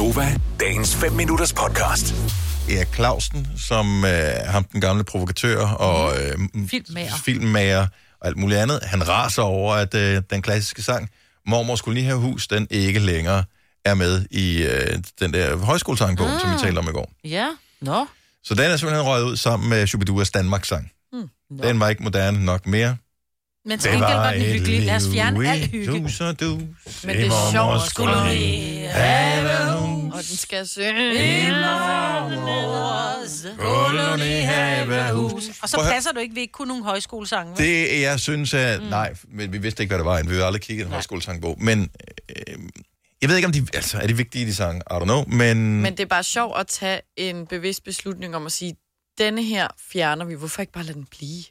Gonova, dagens 5 minutters podcast. Erik Clausen, som øh, ham den gamle provokatør og øh, Filmmager. filmmager og alt muligt andet. Han raser over, at øh, den klassiske sang, Mormor skulle lige have hus, den ikke længere er med i øh, den der højskolesangbog, mm. som vi talte om i går. Ja, nå. Så den er simpelthen røget ud sammen med Shubiduas Danmarks sang. Mm. Den var ikke moderne nok mere. Men til gengæld var den hyggelig. Lad os fjerne al hygge. Dus og dus. Men det er sjovt, skulle vi have den skal synge. Og så Prøv at høre. passer du ikke, vi ikke kunne nogen højskolesange. vel? Det, jeg synes, at... Mm. Nej, men vi vidste ikke, hvad det var, vi havde aldrig kigget i en højskolesangbog. Men øh, jeg ved ikke, om de... Altså, er de vigtige, de sange? I don't know, men... Men det er bare sjovt at tage en bevidst beslutning om at sige, denne her fjerner vi. Hvorfor ikke bare lade den blive?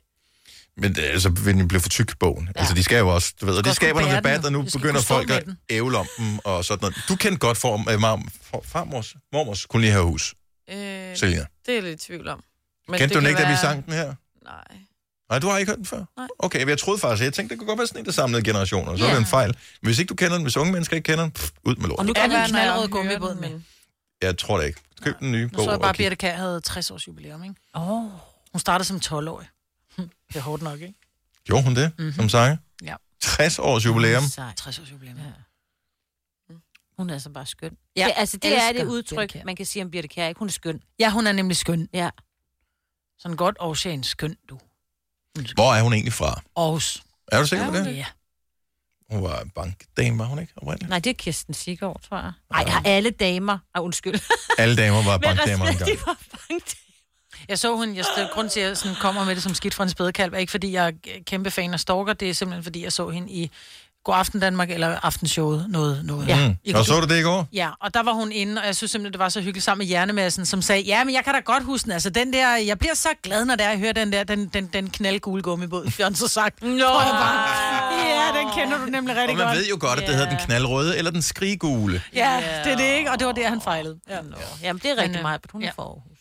Men det, altså, vil den blive for tyk, bogen. Ja. Altså, de skal jo også, du ved, og de skaber noget debat, og nu begynder folk at ævle om dem og sådan noget. Du kendte godt for, øh, mar, for farmors, mormors kunne lige have hus, Øh, Selina. det er lidt i tvivl om. Men Kendte du det den ikke, da vi være- sang den her? Nej. Nej, du har ikke hørt den før? Nej. Okay, men jeg troede faktisk, jeg tænkte, det kunne godt være sådan en, der samlede generationer, så Ja. er det en fejl. Hvis ikke du kender den, hvis unge mennesker ikke kender den, pff, ud med Og lort. nu Det kan den være, knaldrøde hører gummibåd men- Jeg tror det ikke. Køb den nye Nu bog. så jeg og bare, at. Birte Kær havde 60 års jubilæum, ikke? Åh. Oh. Hun startede som 12-årig. Det er hårdt nok, ikke? Gjorde hun det, mm-hmm. som sanger? Ja. 60 års jubilæum. Sej. 60 års jubilæum. Ja. Hun er altså bare skøn. Ja, Ja, det, altså, det er det udtryk, Kjær. man kan sige om Birte Kjær, ikke? Hun er skøn. ja, hun er nemlig skøn. Ja. Sådan godt Aarhusian skøn, du. Hvor er hun egentlig fra? Aarhus. Er du sikker på det? Ja. Hun var bankdame, var hun ikke oprindeligt? Nej, det er Kirsten Sigård, tror jeg. Nej, har alle damer... Ah, undskyld. Alle damer var bankdamer engang. de var bankdamer. Jeg så hende, jeg stod, grund til, at jeg sådan kommer med det som skidt fra en spædekalv, er ikke fordi jeg er kæmpe fan af Stalker, det er simpelthen fordi, jeg så hende i God Aften Danmark, eller Aftenshowet, noget, noget. Ja. Mm. I Og så du det i går? Ja, og der var hun inde, og jeg synes simpelthen, det var så hyggeligt sammen med Hjernemassen, som sagde, ja, men jeg kan da godt huske den. Altså, den der, jeg bliver så glad, når det er, jeg hører den der, den, den, den knaldgule gummibåd, Fjern så sagt. Nå, ja, den kender du nemlig rigtig Og man godt. ved jo godt, at det hedder den knaldrøde eller den skriggule. Ja, det er det ikke, og det var der, han fejlede. Ja. Jamen, det er rigtig Men, øh, meget, hun er ja. for Aarhus.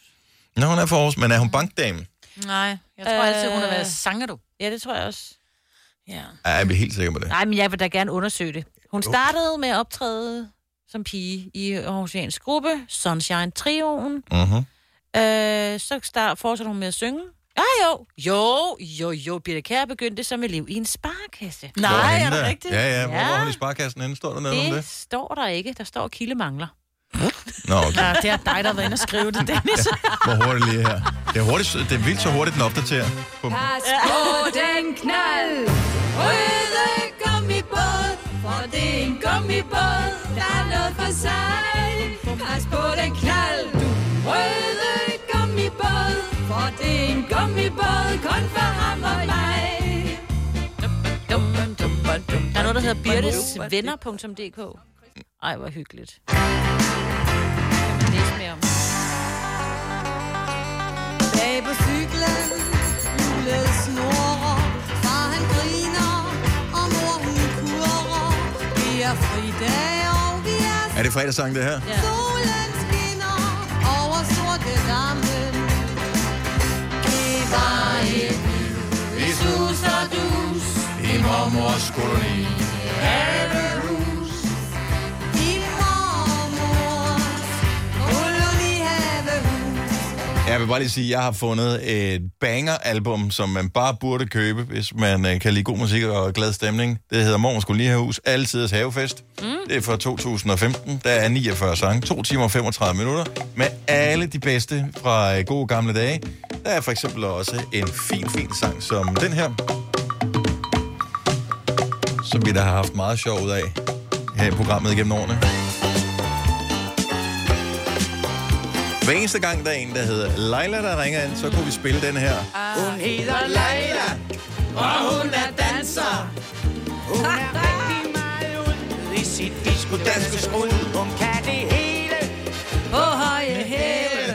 Nå, hun er for Aarhus, men er hun bankdame? Nej, jeg tror Øh. altid, hun har været sanger, du. Ja, det tror jeg også. Ja. Ja, jeg er helt sikker på det. Nej, men jeg vil da gerne undersøge det. Hun startede med at optræde som pige i Aarhusiansk gruppe, Sunshine Trioen. Mm-hmm. Øh, så start, fortsatte hun med at synge. Ah, jo. Jo, jo, jo. Birte Kjær begyndte som elev i en sparkasse. Nej, er det rigtigt? Ja, ja. Hvor Ja. var hun i sparkassen henne? Står der noget om Det det? står der ikke. Der står, at Kilde mangler. Nå, okay. Ja, det er dig, der har været inde og skrive det, Dennis. Hvor hurtigt lige her. Det er, hurtigt, det er vildt så hurtigt, den opdaterer. På, Pas på den knald, røde gummibåd, for det er en gummibåd, der er noget for sig. Pas på den knald, du røde gummibåd, for det er en gummibåd, kun for ham og mig. Der er noget, der hedder birtesvenner.dk. Ej, hvor hyggeligt. Læse mere om? Bag på cyklen, hjulet snurrer, far han griner, og mor hun kurrer. Vi er fridag, og vi er er det fredagssang, det her? Ja. Solen skinner over sorte dammen. Det var et Vi sus og dus i mormors koloni. Vil bare lige sige, at jeg har fundet et banger-album, som man bare burde købe, hvis man øh, kan lide god musik og glad stemning. Det hedder Mormors Kolonihus, Altidets Havefest. Mm. Det er fra 2015. Der er 49 sange, 2 timer og 35 minutter, med alle de bedste fra øh, gode gamle dage. Der er for eksempel også en fin, fin sang som den her, som vi da har haft meget sjov ud af her i programmet igennem årene. Hver eneste gang, der er en, der hedder Leila, der ringer ind, så kunne vi spille den her. Ah. Hun hedder Leila, og hun er danser. Hun er rigtig meget ud i sit disco danske skrud. Hun kan det hele på høje hæle.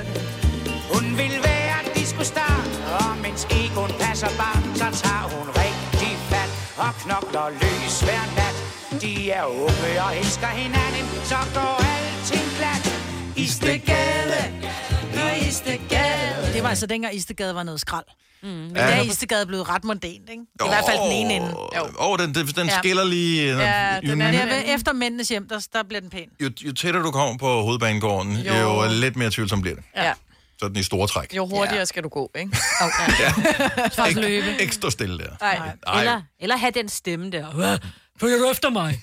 Hun vil være disco-star, og mens egoen passer bare, så tager hun rigtig fat og knokler løs hver nat. De er unge og elsker hinanden, så går alt. Istegade, Istegade, Det var altså dengang Istegade var noget skrald. Mm. Men ja. der er Istegade blevet ret mondænt, ikke? I hvert fald den ene ende. Åh, oh, den, den, den Ja. skiller lige. Ja, jo, den er vil, efter mændenes hjem, der, der bliver den pæn. jo, jo tættere du kommer på hovedbanegården, jo, jo lidt mere tvivlsom bliver det. Ja. Sådan i store træk. Jo hurtigere skal du gå, ikke? Faktisk løbe. Ikke stå stille der. Nej. Ej, Eller, eller have den stemme der. Følger du efter mig?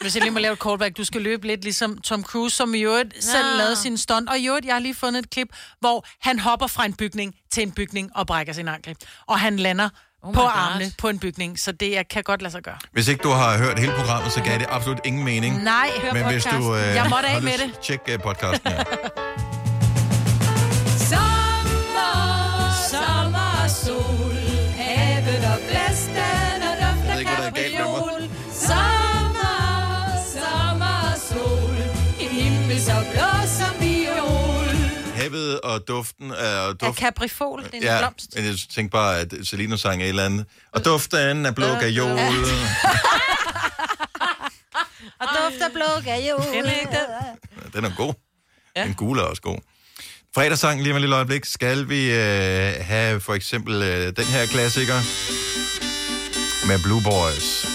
Hvis jeg lige må lave et callback, du skal løbe lidt ligesom Tom Cruise, som i øvrigt selv Nå. lavede sin stunt. Og i øvrigt, jeg har lige fundet et klip, hvor han hopper fra en bygning til en bygning og brækker sin ankel. Og han lander Oh på God. armene på en bygning, så det er- kan godt lade sig gøre. Hvis ikke du har hørt hele programmet, så gav det absolut ingen mening. Nej, hør Men hvis du øh, Jeg måtte af med det. tjek uh, podcasten her. Sommer, sommer, sol, havet og blæsten og Jeg ved ikke, Havet og duften af Er duft. caprifol, det er en Ja, blomst. men jeg tænkte bare, at Selino sang et eller andet. Og duften af blå gajol. Og duft af blå gajol. Den er god. Ja. Den gule er også god. Fredagssang lige om et lille øjeblik. Skal vi øh, have for eksempel øh, den her klassiker med Blue Boys.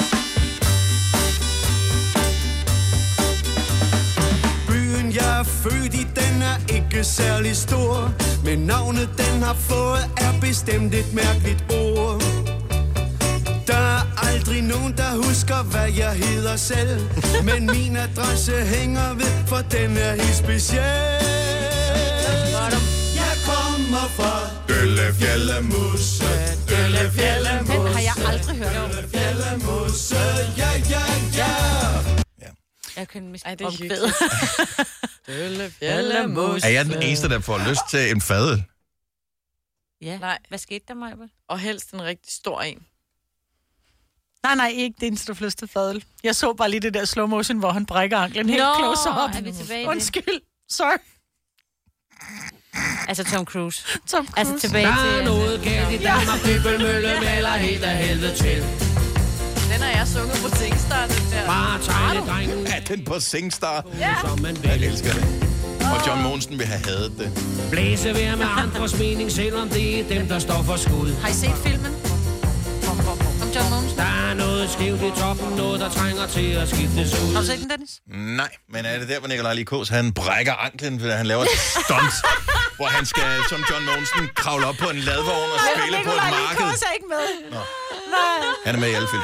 Byen jeg er født i, den er ikke særlig stor Men navnet den har fået er bestemt et mærkeligt ord. Der er aldrig nogen, der husker, hvad jeg hedder selv Men min adresse hænger ved, for den er helt speciel. Jeg kommer fra Dølle Fjellemusse Dølle Fjellemusse Den har jeg aldrig hørt om. Fjellemusse. Ja, ja, ja Jeg kan måske Ej, det er hyggeligt. Dølle, fjelle, mus. Er jeg den eneste, der får lyst til en fadel? Ja. Nej. Hvad skete der, Maja? Og helst en rigtig stor en. Nej, nej, ikke det eneste, du fleste fadel. Jeg så bare lige det der slow motion, hvor han brækker anklen helt Nå, close up. er vi tilbage i det? Undskyld. Sorry. Altså Tom Cruise. Tom Cruise. Altså tilbage Der er til... noget galt i Danmark, Dybbelmølle maler helt af helvede til. Den har jeg sunget på der. Bare tegne drengen, Er den på Singstar? man Jeg elsker det. Og John Mogensen vil have hadet det. Blæse vejr med andres mening, selvom det er dem, der står for skud. Har I set filmen? Om John Mogensen? Der er noget skævt i toppen, noget der trænger til at skiftes ud. Har du set den, Dennis? Nej, men er det der, hvor Nikolaj Likos, han brækker anklen, fordi han laver et stunt, hvor han skal, som John Mogensen, kravle op på en ladvogn og spille på et marked. er ikke med. Han er med i alle film.